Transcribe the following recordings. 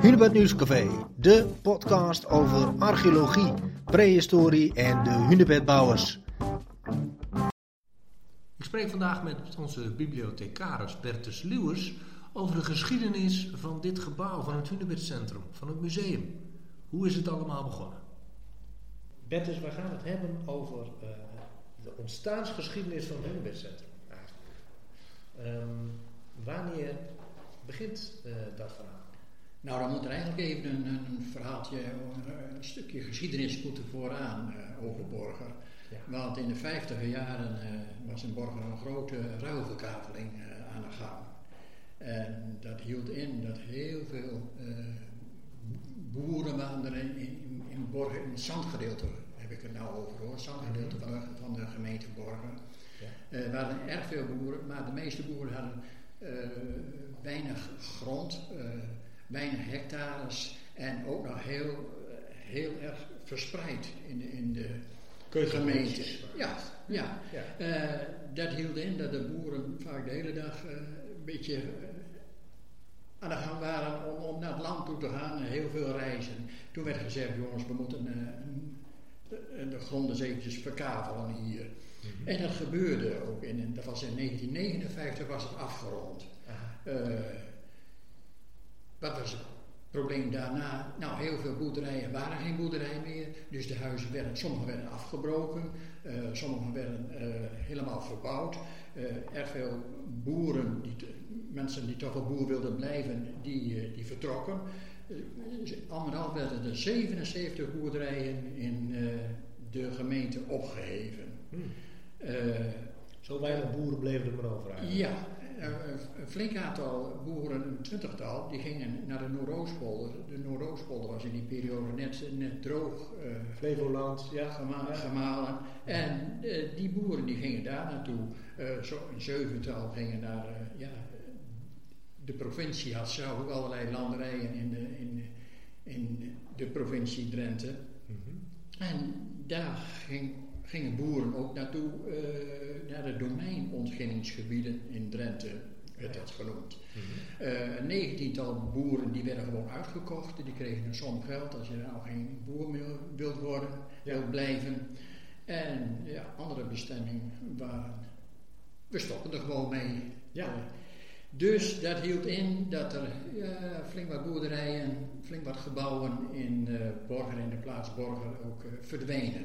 Hunebed Nieuwscafé, de podcast over archeologie, prehistorie en de hunebedbouwers. Ik spreek vandaag met onze bibliothecaris Bertus Luwers over de geschiedenis van dit gebouw, van het Hunebedcentrum, van het museum. Hoe is het allemaal begonnen? Bertus, we gaan het hebben over uh, de ontstaansgeschiedenis van het Hunebedcentrum. Um, wanneer begint uh, dat verhaal? Nou, dan moet er eigenlijk even een, een verhaaltje, een, stukje geschiedenis moeten vooraan uh, over Borger. Ja. Want in de vijftiger jaren uh, was in Borger een grote ruilverkaveling aan de gang. En dat hield in dat heel veel boeren waren er in, in, in Borger, in het zandgedeelte heb ik het nou over hoor, het zandgedeelte van de, van de gemeente Borger. Ja. Er waren erg veel boeren, maar de meeste boeren hadden weinig grond weinig hectares en ook nog heel, heel erg verspreid in de, in de gemeente. Ja, ja. ja. Uh, dat hield in dat de boeren vaak de hele dag uh, een beetje aan de gang waren om, om, naar het land toe te gaan, heel veel reizen. Toen werd gezegd, jongens, we moeten de, de grond eens eventjes verkavelen hier. Mm -hmm. En dat gebeurde ook. In, dat was in 1959 was het afgerond. Wat was het probleem daarna? Nou, heel veel boerderijen waren geen boerderij meer. Dus de huizen werden, sommige werden afgebroken, uh, sommige werden uh, helemaal verbouwd. Uh, erg veel boeren, die mensen die toch wel boer wilden blijven, die, die vertrokken. Allemaal werden er 77 boerderijen in de gemeente opgeheven. Hmm. Zo weinig boeren bleven er maar over eigenlijk. Ja, een flink aantal boeren, een twintigtal, die gingen naar de Noordoostpolder. De Noordoostpolder was in die periode net, net droog. Uh, Flevoland, ja. Gema gemalen. En uh, die boeren die gingen daar naartoe. Uh, zo een zevental gingen naar, ja, de provincie had zelf ook allerlei landerijen in de, in, in de provincie Drenthe. Mm -hmm. En daar ging gingen boeren ook naartoe, uh, naar de domeinontginningsgebieden in Drenthe, werd dat genoemd. Mm -hmm. uh, een negentiental boeren die werden gewoon uitgekocht, die kregen een som geld als je nou geen boer meer wilt worden, ja. wilt blijven. En ja, andere bestemming waren, we stoppen er gewoon mee. Ja. Uh, dus dat hield in dat er ja, flink wat boerderijen, flink wat gebouwen in uh, Borger, in de plaats Borger, ook uh, verdwenen.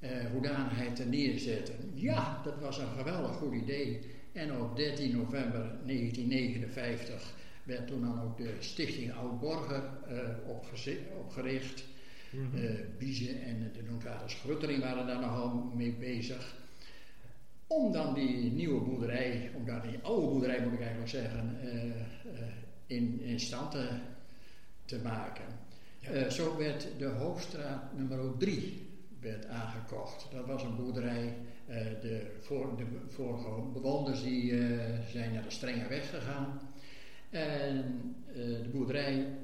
eigenlijk te maken met het Unibedcentrum. Ja, want ja. VVV-kantoor en de handelsvereniging die, die zeiden, ja, het is toch wel jammer hoor dat hier zoveel boerderijen verdwijnen. weet je wat, zullen we die eentje opkopen en dat in oude stijl helemaal zo van de jaren 1880 zo'n beetje weer in die uh, hoedanigheid te neerzetten. Ja, dat was een geweldig goed idee. En op 13 november 1959 werd toen dan ook de Stichting Oud-Borger uh, opgericht. Mm -hmm. uh, Biezen en de notaris Gruttering waren daar nogal mee bezig. Om dan die nieuwe boerderij, om daar die oude boerderij moet ik eigenlijk zeggen, in, in stand te, te maken. Ja. zo werd de Hoofdstraat nummer 3 werd aangekocht. Dat was een boerderij. Uh, de, voor, de vorige bewoners die, uh, zijn naar de strenge weg gegaan. En uh, de boerderij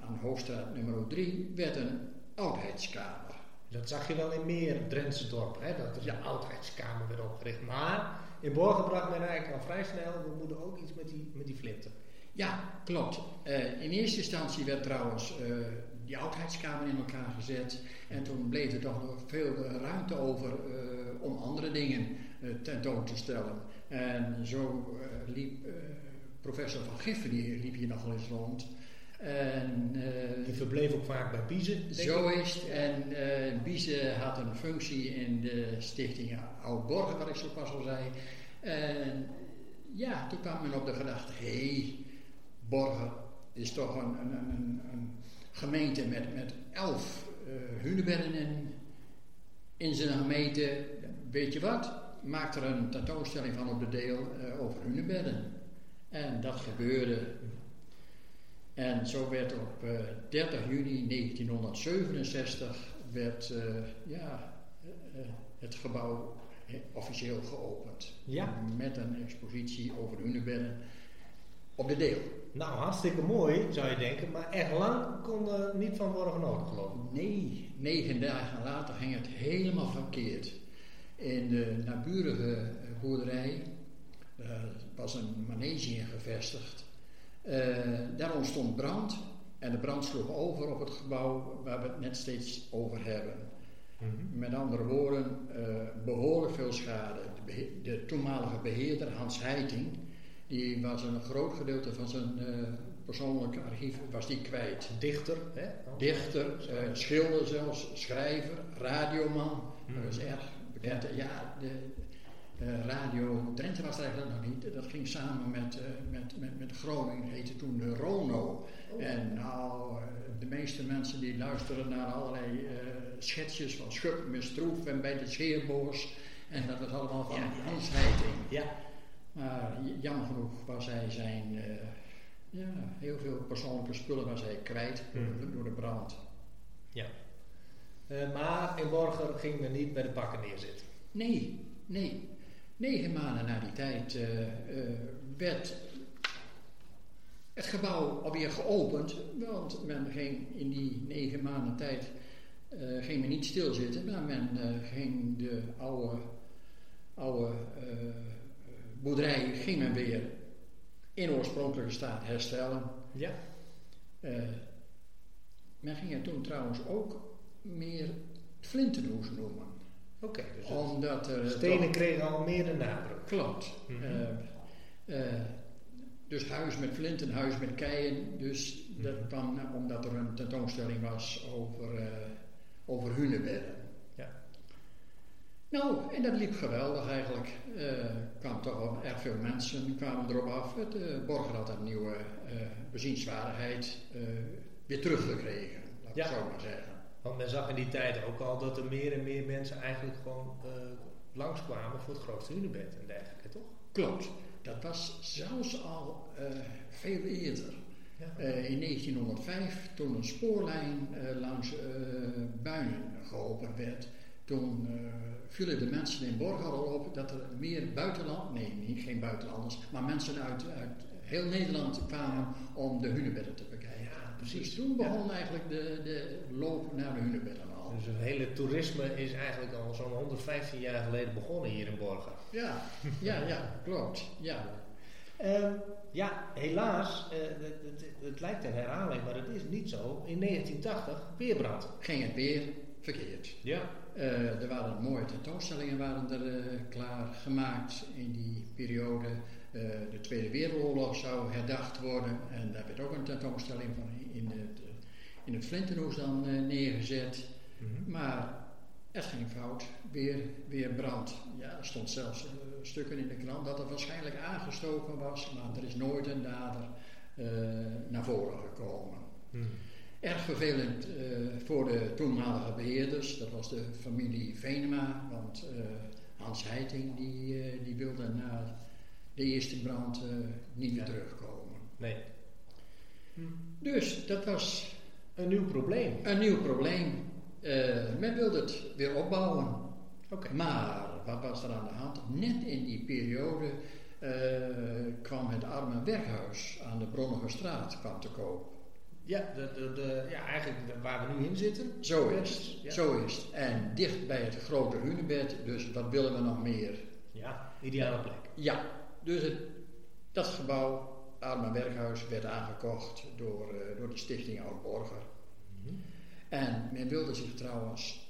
aan Hoofdstraat nummer 3 werd een oudheidskamer. Dat zag je wel in meer Drentse dorpen, hè? dat er ja. een oudheidskamer werd opgericht. Maar in Borgen bracht men eigenlijk al vrij snel, we moeten ook iets met die, met die flinten. Ja, klopt. in eerste instantie werd trouwens die oudheidskamer in elkaar gezet. En toen bleef er toch nog veel ruimte over uh, om andere dingen uh, tentoon te stellen. En zo uh, liep professor Van Giffen, die liep hier nog wel eens rond. En, die verbleef ook vaak bij Biezen. Zo is het. En Biezen had een functie in de stichting Oud-Borgen, wat ik zo pas al zei. En ja, toen kwam men op de gedachte, hé, hey, Borgen is toch een, een, een, een gemeente met, met elf uh, hunebedden in, in zijn gemeente. Weet je wat? Maak er een tentoonstelling van op de deel uh, over hunebedden. En dat gebeurde. En zo werd op uh, 30 juni 1967 werd eh, ja, eh, eh, het gebouw eh, officieel geopend. Ja. Met een expositie over hunebedden op de deel. Nou, hartstikke mooi zou je denken, maar echt lang kon er niet van worden genoten, geloof ik. Nee, negen dagen later ging het helemaal verkeerd. In de naburige boerderij eh, was een manege in gevestigd. Eh, daar ontstond brand en de brand sloeg over op het gebouw waar we het net steeds over hebben. Met andere woorden, eh, behoorlijk veel schade. De, de toenmalige beheerder Hans Heiting, die was een groot gedeelte van zijn eh, persoonlijke archief was die kwijt. Dichter, hè? Dichter, eh, schilder zelfs, schrijver, radioman. Dat was erg bekend. Ja, de eh, radio Drenthe was er eigenlijk nog niet. Dat ging samen met, met, met, met Groningen, heette toen de Rono. En nou, de meeste mensen die luisteren naar allerlei schetsjes van Schup, Mistroef en bij de Scheerboors. En dat was allemaal van Ja. Hans Heiting. Ja. Maar j- jammer genoeg was hij zijn, eh, ja, heel veel persoonlijke spullen was hij kwijt door, de- Mhm. door de brand. ja. Eh, maar in Borger ging men niet bij de pakken neerzitten. Nee, nee. Negen maanden na die tijd eh, eh, werd het gebouw alweer geopend, want men ging in die negen maanden tijd eh, ging men niet stilzitten, maar men eh, ging de oude, oude eh, boerderij ging men weer in oorspronkelijke staat herstellen. Ja. Eh, men ging het toen trouwens ook meer Flintenhoes noemen. Oké, dus Omdat er stenen toch- kregen al meer de nadruk. Klopt. Mhm. Eh, eh, dus huis met flinten, huis met keien. Dus dat Mhm. kwam omdat er een tentoonstelling was over, over hunebedden. Nou, en dat liep geweldig eigenlijk. Er kwamen toch wel erg veel mensen kwamen erop af. Het uh, Borger had een nieuwe eh, bezienswaardigheid eh, weer teruggekregen, laat ik Ja. zo maar zeggen. Want men zag in die tijd ook al dat er meer en meer mensen eigenlijk gewoon eh, langskwamen voor het grootste hunebed en dergelijke, toch? Klopt. Dat was zelfs al eh, veel eerder. Ja. Eh, in 1905, toen een spoorlijn eh, langs eh, Buinen geopend werd, toen eh, vielen de mensen in Borger al op dat er meer buitenland, nee, niet, geen buitenlanders, maar mensen uit, uit heel Nederland kwamen om de hunebedden te bekijken. Ja, Dus precies. toen begon eigenlijk de, de loop naar de hunebedden al. Dus het hele toerisme is eigenlijk al zo'n 115 jaar geleden begonnen hier in Borger. Ja, ja, ja, klopt. Ja. Ehm, ja, helaas, eh, het, het, het lijkt een herhaling, maar het is niet zo. In 1980 weer brand. Ging het weer verkeerd. Ja. Eh, er waren mooie tentoonstellingen waren er eh, klaar gemaakt in die periode. Eh, de Tweede Wereldoorlog zou herdacht worden en daar werd ook een tentoonstelling van in het, in het Flintenhoes dan neergezet. Maar het ging fout, weer, weer brand. Ja, er stond zelfs stukken in de krant dat er waarschijnlijk aangestoken was, maar er is nooit een dader naar voren gekomen. Erg vervelend eh, voor de toenmalige beheerders, dat was de familie Venema, want eh, Hans Heiting die, eh, die wilde na de eerste brand niet meer Ja. terugkomen. Nee. Dus dat was Een nieuw probleem. een nieuw probleem. Men wilde het weer opbouwen. Oké. Maar wat was er aan de hand? Net in die periode kwam het arme werkhuis aan de Bronnige straat kwam te koop. Ja, de, de, de, ja, eigenlijk waar we nu in zitten. Zo is het. Ja. Zo is het. En dicht bij het grote hunebed, dus wat willen we nog meer? Ja, ideale plek. Ja, dus het, dat gebouw, Arme Werkhuis, werd aangekocht door, eh, door de stichting Oud-Borger. En men wilde zich trouwens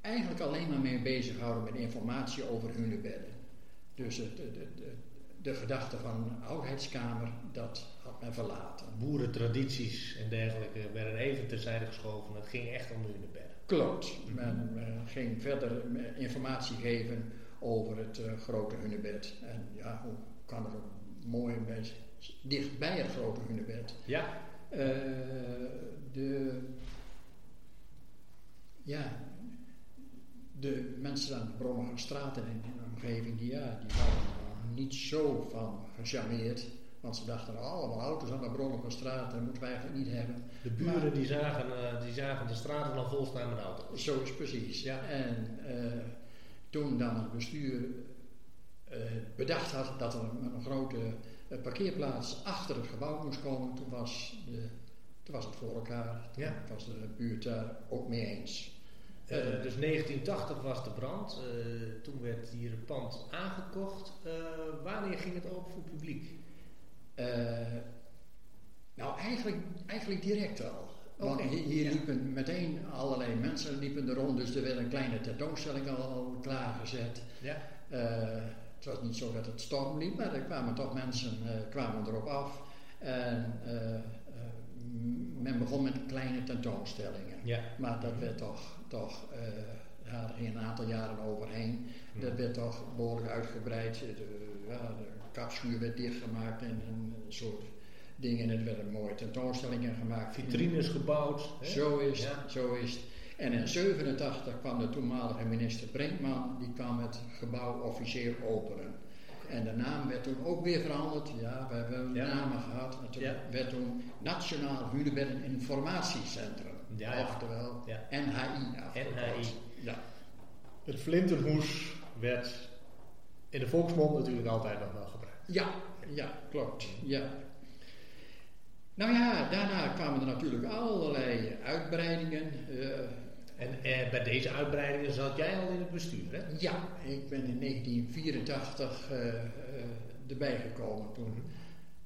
eigenlijk alleen maar mee bezighouden met informatie over hunebedden. Dus het, de, de, de, gedachte van een oudheidskamer, dat had men verlaten. Boerentradities en dergelijke werden even terzijde geschoven. Het ging echt om de hunebedden. Klopt. Men eh, ging verder informatie geven over het eh, grote hunebed. En ja, hoe kan het ook mooi bij, dicht bij het grote hunebed. Ja. Eh, de, ja, de mensen aan de Brommerstraat en in de omgeving, die, ja, die waren er niet zo van gecharmeerd. Want ze dachten allemaal auto's aan de Bronnige straat, dat moeten wij eigenlijk niet hebben. De buren die, zagen, uh, die zagen de straten al vol staan met auto's. Zo is precies. Ja. En uh, toen dan het bestuur uh, bedacht had dat er een, een grote parkeerplaats achter het gebouw moest komen, toen was, de, toen was het voor elkaar. Toen Ja. was de buurt daar ook mee eens. Eh, dus 1980 was de brand. Eh, toen werd hier het pand aangekocht. Eh, wanneer ging het open voor het publiek? Nou, eigenlijk, eigenlijk direct al. Want hier, ja. liepen meteen allerlei mensen liepen er rond, dus er werd een kleine tentoonstelling al, al klaargezet. Ja. Het was niet zo dat het storm liep, maar er kwamen toch mensen kwamen erop af. En men begon met kleine tentoonstellingen. Ja. Maar dat werd toch, toch eh daar ging een aantal jaren overheen. Dat werd toch behoorlijk uitgebreid. De, ja, de kapschuur werd dichtgemaakt en een soort dingen. En er werden mooie tentoonstellingen gemaakt. Vitrines gebouwd. hè? Zo is, het, Ja. zo is het. En in 87 kwam de toenmalige minister Brinkman, die kwam het gebouw officieel openen. En de naam werd toen ook weer veranderd. Ja, we hebben Ja. namen gehad. En toen Ja. werd toen Nationaal Hunebedden Informatiecentrum. Ja, ja. Oftewel Ja. NHI. NHI. Ja. Het flinterhoes werd in de volksmond natuurlijk altijd nog wel gebruikt. Ja, ja, klopt. Ja. Nou ja, daarna kwamen er natuurlijk allerlei uitbreidingen. eh, En eh, bij deze uitbreidingen zat jij al in het bestuur, hè? ja, ik ben in 1984 eh, eh, erbij gekomen toen,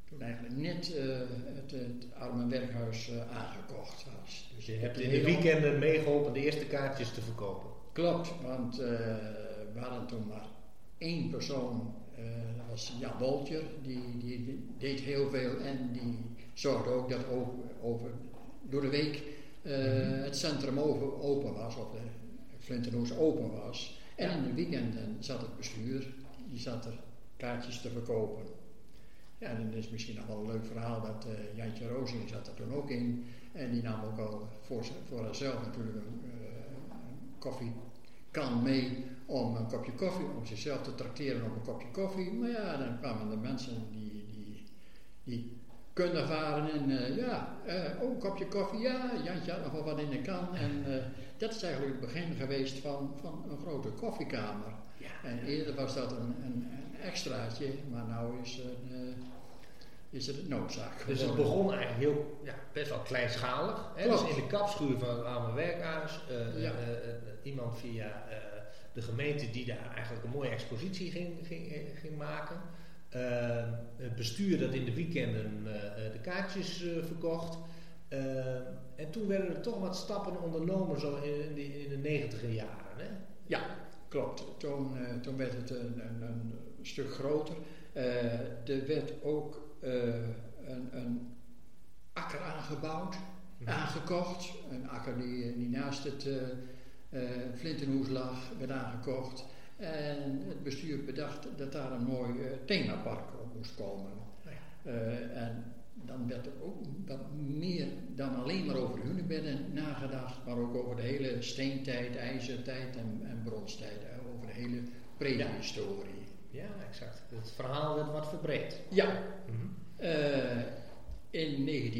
toen eigenlijk net eh, het, het arme werkhuis aangekocht was. Dus je hebt in de weekenden meegeholpen de eerste kaartjes te verkopen. Klopt, want we hadden toen maar één persoon, dat was Jan Woltjer, die, die, die deed heel veel en die zorgde ook dat over, over door de week eh, het centrum over, open was, of de Flinterhoes open was. En in de weekenden zat het bestuur, die zat er kaartjes te verkopen. Ja. En het is misschien nog wel een leuk verhaal dat eh, Jantje Rozing zat er toen ook in. En die nam ook al voor, voor haarzelf natuurlijk een, eh, een koffiekan mee om een kopje koffie, om zichzelf te trakteren op een kopje koffie. Maar ja, dan kwamen er mensen die, die, die kundig waren en eh, ja, eh, oh, een kopje koffie, ja, Jantje had nog wel wat in de kan. En eh, dat is eigenlijk het begin geweest van, van een grote koffiekamer. Ja. En eerder was dat een, een, een extraatje, maar nu is, het, is het een noodzaak Dus het begon eigenlijk heel, ja, best wel kleinschalig. Hè? Klopt. Dus in de kapschuur van het arme werkhuis. Ja. iemand via de gemeente die daar eigenlijk een mooie expositie ging, ging, ging maken. Eh, het bestuur dat in de weekenden eh, eh, de kaartjes eh, verkocht. Eh, en toen werden er toch wat stappen ondernomen zo in, de, in de negentiger jaren. Hè? Ja, klopt. Toen, eh, toen werd het een, een, een stuk groter. Eh, er werd ook eh, een, een akker aangebouwd, aangekocht. Een akker die, die naast het eh eh, Flintenhoes lag, werd aangekocht. En het bestuur bedacht dat daar een mooi eh, themapark op moest komen. Ja. Eh, en dan werd er ook wat meer dan alleen maar over hunebedden nagedacht, maar ook over de hele steentijd, ijzertijd en, en bronstijd, hè, over de hele prehistorie. ja, exact. Het verhaal werd wat verbreed. Ja, Mhm.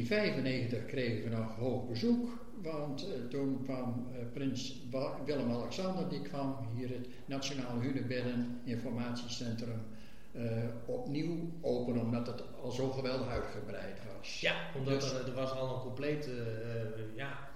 1995 kregen we nog hoog bezoek, want eh, toen kwam eh, prins Willem-Alexander, die kwam hier het Nationaal Hunebedden Informatiecentrum eh, opnieuw openen, omdat het al zo geweldig uitgebreid was. Ja, omdat Dus- er, er was al een complete ja,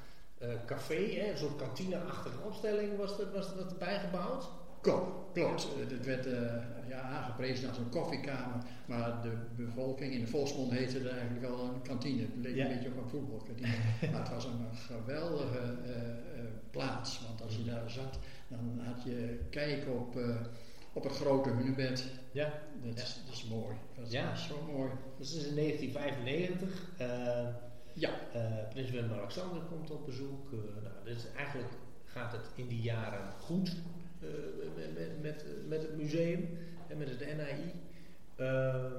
café, hè, een soort kantine-achtige opstelling was er, was bijgebouwd. Klopt, klopt. Het werd eh, ja, aangeprezen als een koffiekamer, maar de bevolking in de volksmond heette het eigenlijk al een kantine. Het leek Ja. een beetje op een voetbalkantine. maar het was een geweldige eh, eh, plaats, want als je daar zat, dan had je kijk op, op het grote hunebed. Ja. Dat, is, dat is mooi. Dat is Ja. zo mooi. Dat is in 1995. eh, Ja, Prins Willem-Alexander komt op bezoek. nou, dus eigenlijk gaat het in die jaren goed met, met, met, met het museum en met het NAI. Eh,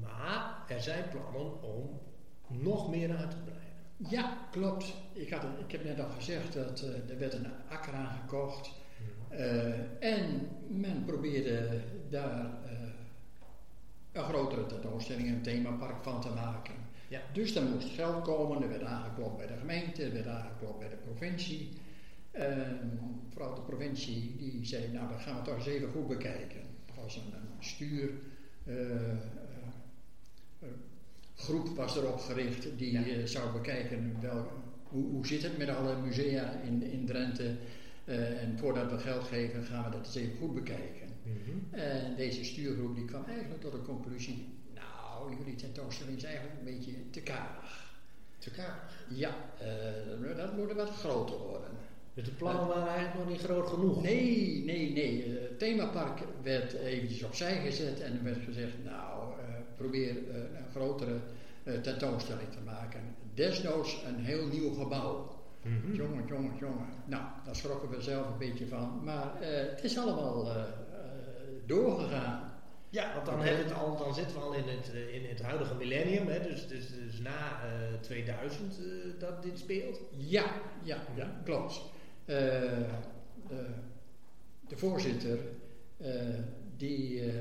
maar er zijn plannen om nog meer uit te breiden. ja klopt. Ik, had, ik heb net al gezegd dat eh, er werd een akker aangekocht. Eh, en men probeerde daar eh, een grotere tentoonstelling, een themapark van te maken. Ja. Dus er moest geld komen, er werd aangeklopt bij de gemeente, er werd aangeklopt bij de provincie. En vooral de provincie die zei, nou dat gaan we toch eens even goed bekijken. Er was een, een stuur, eh, eh, groep was erop gericht die Ja. eh, zou bekijken wel, hoe, hoe zit het met alle musea in, in Drenthe. En voordat we geld geven gaan we dat eens even goed bekijken. Mhm. En deze stuurgroep die kwam eigenlijk tot de conclusie, nou jullie tentoonstelling is eigenlijk een beetje te karig. Te karig. Ja, dat moet wat groter worden. Dus de plannen waren eigenlijk nog niet groot genoeg. Nee, nee, nee. eh, Het themapark werd eventjes opzij gezet en er werd gezegd, nou, eh, probeer eh, een grotere eh, tentoonstelling te maken. Desnoods een heel nieuw gebouw. Mhm. Jongen, jongen, jongen. Nou, daar schrokken we zelf een beetje van. Maar eh, het is allemaal eh, eh, doorgegaan. Ja, want dan, het al, dan zitten we al in het, in het huidige millennium, hè, dus, dus, dus na eh, 2000 eh, dat dit speelt. Ja, ja, ja, klopt. Eh, de, de voorzitter, eh, die eh,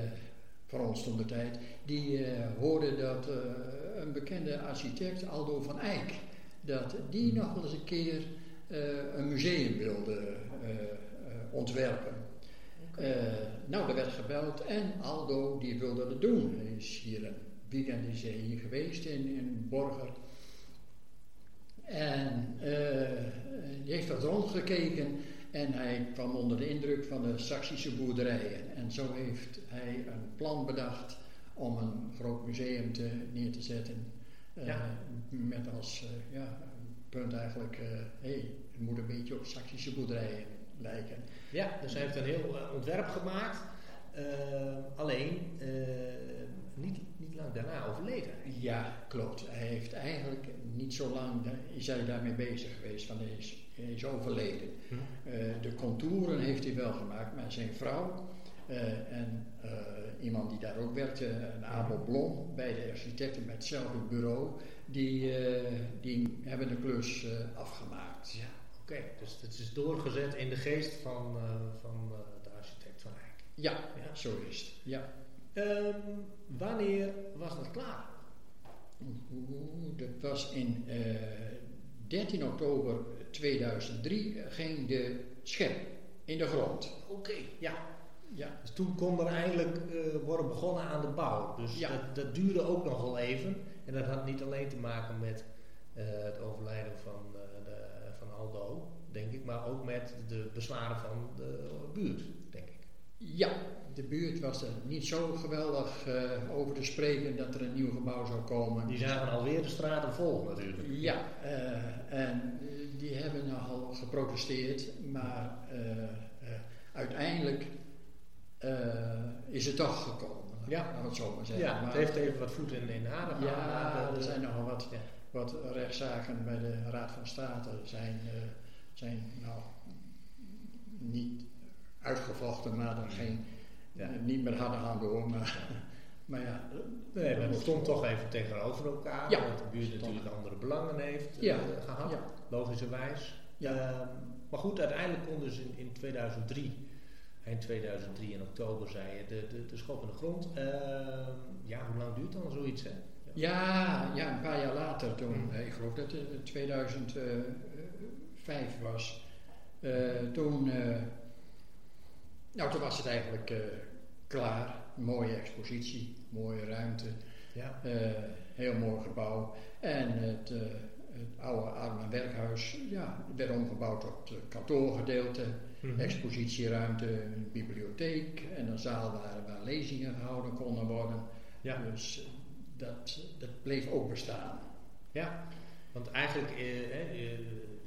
van ons toen de tijd, die hoorde dat een bekende architect, Aldo van Eyck, dat die nog wel eens een keer een museum wilde ontwerpen. Eh, nou, er werd gebeld en Aldo die wilde dat doen. Hij is hier een weekend is hij hier geweest in, in Borger. En wat rondgekeken en hij kwam onder de indruk van de Saksische boerderijen. En zo heeft hij een plan bedacht om een groot museum te, neer te zetten. Eh, Ja. Met als eh, ja, punt eigenlijk, hé, hey, het moet een beetje op Saksische boerderijen lijken. Ja, dus hij heeft een heel eh, ontwerp gemaakt. Eh, alleen eh, niet, niet lang daarna overleden. Ja, klopt. Hij heeft eigenlijk niet zo lang is hij daarmee bezig geweest, want hij is, hij is overleden. Eh, de contouren heeft hij wel gemaakt, maar zijn vrouw eh, en eh, iemand die daar ook werkte, een Abel Blom, bij de architecten met hetzelfde bureau, die, die hebben de klus afgemaakt. Ja, oké. Dus het is doorgezet in de geest van, van de architect van Eyck. Ja, Ja. zo is het. Ja. Ehm, wanneer was dat klaar? Dat was in eh, 13 oktober 2003 ging de schep in de grond. Oké, ja. Ja, Dus toen kon er eindelijk eh, worden begonnen aan de bouw. Dus Ja. dat, dat duurde ook nog wel even. En dat had niet alleen te maken met eh, het overlijden van, eh, de, van Aldo, denk ik, maar ook met de bezwaren van de buurt, denk ik. Ja, de buurt was er niet zo geweldig eh, over te spreken dat er een nieuw gebouw zou komen. Die zagen alweer de straten vol natuurlijk. Ja, eh, en eh, die hebben nogal geprotesteerd, maar uiteindelijk is het toch gekomen. Ja. we het zo maar zeggen. Ja, het Maar- heeft even wat voeten in de aarde gehad. Ja, er zijn nogal wat, Ja. wat rechtszaken bij de Raad van State zijn, zijn nou niet uitgevochten, maar er geen, Ja. eh, niet met harde handen hoor. Maar, maar ja, Nee, maar het stond toch even tegenover elkaar. Ja. Dat de buurt natuurlijk andere belangen heeft Ja. gehad, Ja. logischerwijs. Ja. Ehm, maar goed, uiteindelijk kon dus in, in 2003, eind 2003 in oktober, zei je, de, de, de schop in de grond. Ehm, ja, hoe lang duurt dan zoiets, hè? ja, ja, een paar jaar later, toen, Hmm. ik geloof dat het 2005 was, eh, toen, eh, nou, toen was het eigenlijk eh, klaar. Een mooie expositie, mooie ruimte. Ja. Eh, heel mooi gebouw. En het, eh, het oude arm- en werkhuis ja, werd omgebouwd tot kantoorgedeelte, Mhm. expositieruimte, bibliotheek en een zaal waar, waar lezingen gehouden konden worden. Ja. Dus dat, dat bleef ook bestaan. Ja, want eigenlijk, eh,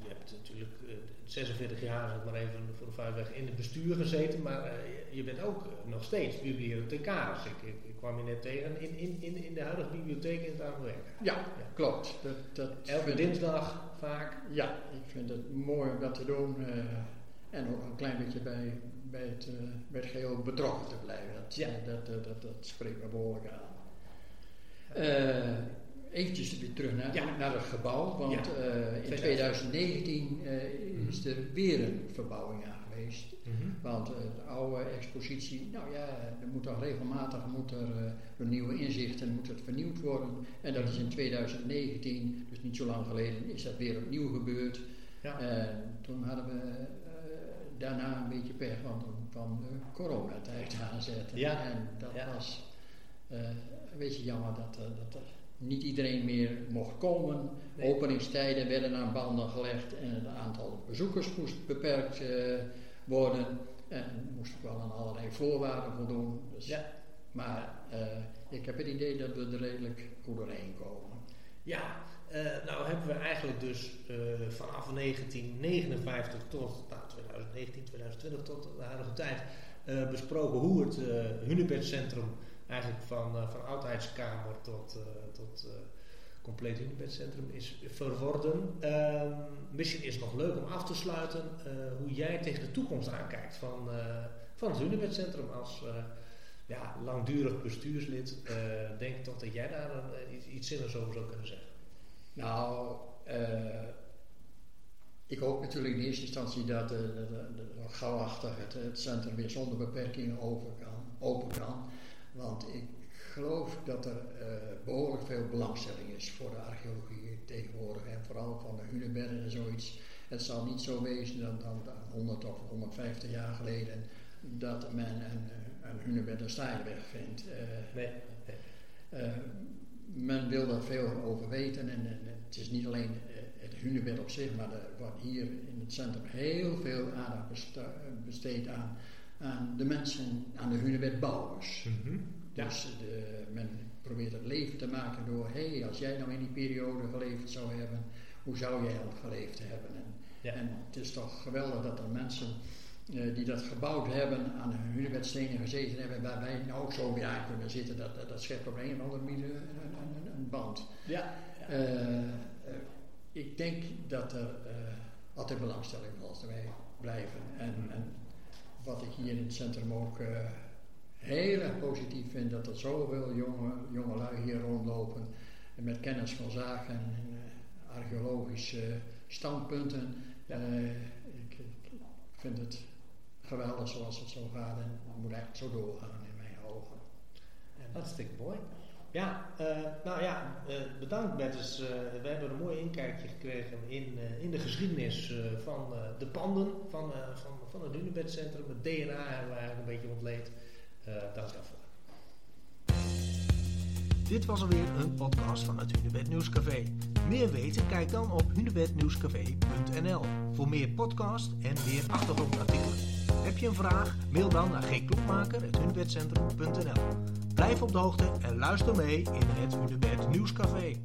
je, hebt natuurlijk eh, 46 jaar, zeg maar even voor de vuilweg, in het bestuur gezeten, maar eh, je- bent ook eh, nog steeds bibliothecaris. Ik, ik, ik kwam je net tegen in, in, in, in de huidige bibliotheek in het Amewerk. Ja, klopt. Dat, dat Elke dinsdag vaak. Ja, ik vind het mooi om dat te doen. eh, en ook een klein beetje bij, bij, het, eh, bij het geheel betrokken te blijven. Dat, Ja. eh, dat, dat, dat, dat spreekt me behoorlijk aan. Eh, eventjes weer terug naar, Ja. naar het gebouw, want Ja. eh, in 2019 eh, is er weer een verbouwing aan geweest. Mhm. Want eh, de oude expositie, nou ja, er moet dan regelmatig moet er, door nieuwe inzichten moet het vernieuwd worden. En dat is in 2019, dus niet zo lang geleden, is dat weer opnieuw gebeurd. Ja. En toen hadden we daarna een beetje pech, want kwam de coronatijd aanzetten. Ja. En dat was een beetje jammer dat, dat niet iedereen meer mocht komen. Nee. Openingstijden werden aan banden gelegd en het aantal bezoekers moest beperkt eh, worden. En moest ook wel aan allerlei voorwaarden voldoen. Dus, Ja. Maar eh, ik heb het idee dat we er redelijk goed doorheen komen. Ja, eh, nou hebben we eigenlijk dus vanaf 1959 tot nou, 2019, 2020 tot de huidige tijd besproken hoe het Hunebedcentrum eigenlijk van, uh, van oudheidskamer tot, uh, tot compleet Hunebedcentrum is verworden. Ehm, misschien is het nog leuk om af te sluiten eh, hoe jij tegen de toekomst aankijkt van, van het Hunebedcentrum als ja, langdurig bestuurslid. denk ik toch dat jij daar iets zinnigs over zou kunnen zeggen. Nou, ik hoop natuurlijk in eerste instantie dat uh, de, de, gauwachtig het, het, centrum weer zonder beperkingen over kan, open kan. Want ik geloof dat er uh, behoorlijk veel belangstelling is voor de archeologie tegenwoordig. En vooral van de Hunebedden en zoiets. Het zal niet zo wezen dan, dan, dan 100 of 150 jaar geleden dat men een, een Hunebed een Steinweg vindt. nee. nee men wil daar veel over weten en, en het is niet alleen het hunebed op zich, maar er wordt hier in het centrum heel veel aandacht besteed aan, aan de mensen, aan de hunebedbouwers. Mm -hmm. ja. Dus de, men probeert het leven te maken door, hé, hey, als jij nou in die periode geleefd zou hebben, hoe zou jij dan geleefd hebben? En, ja. en het is toch geweldig dat er mensen uh, die dat gebouwd hebben, aan hun hunebedstenen gezeten hebben, waar wij nou ook zo weer aan kunnen zitten, dat, dat, dat schept op een of andere manier een, een, een band. Ja. ja. Uh, uh, ik denk dat er altijd belangstelling zal blijven. En, en, wat ik hier in het centrum ook heel erg positief vind, dat er zoveel jonge, jonge lui hier rondlopen met kennis van zaken en archeologische standpunten. Ik, ik vind het geweldig zoals het zo gaat en het moet echt zo doorgaan in mijn ogen. En Hartstikke mooi. Ja, uh, nou ja, uh, bedankt. Uh, we hebben een mooi inkijkje gekregen in, in de geschiedenis van de panden van, van, van het Hunebedcentrum. Het DNA hebben we eigenlijk een beetje ontleed. dank daarvoor. Dit was alweer een podcast van het Hunebed Nieuwscafé. Meer weten? Kijk dan op hunebednieuwscafé.nl voor meer podcast en meer achtergrondartikelen. Heb je een vraag? Mail dan naar gklokmaker.hunebedcentrum.nl Blijf op de hoogte en luister mee in het Hunebed Nieuwscafé.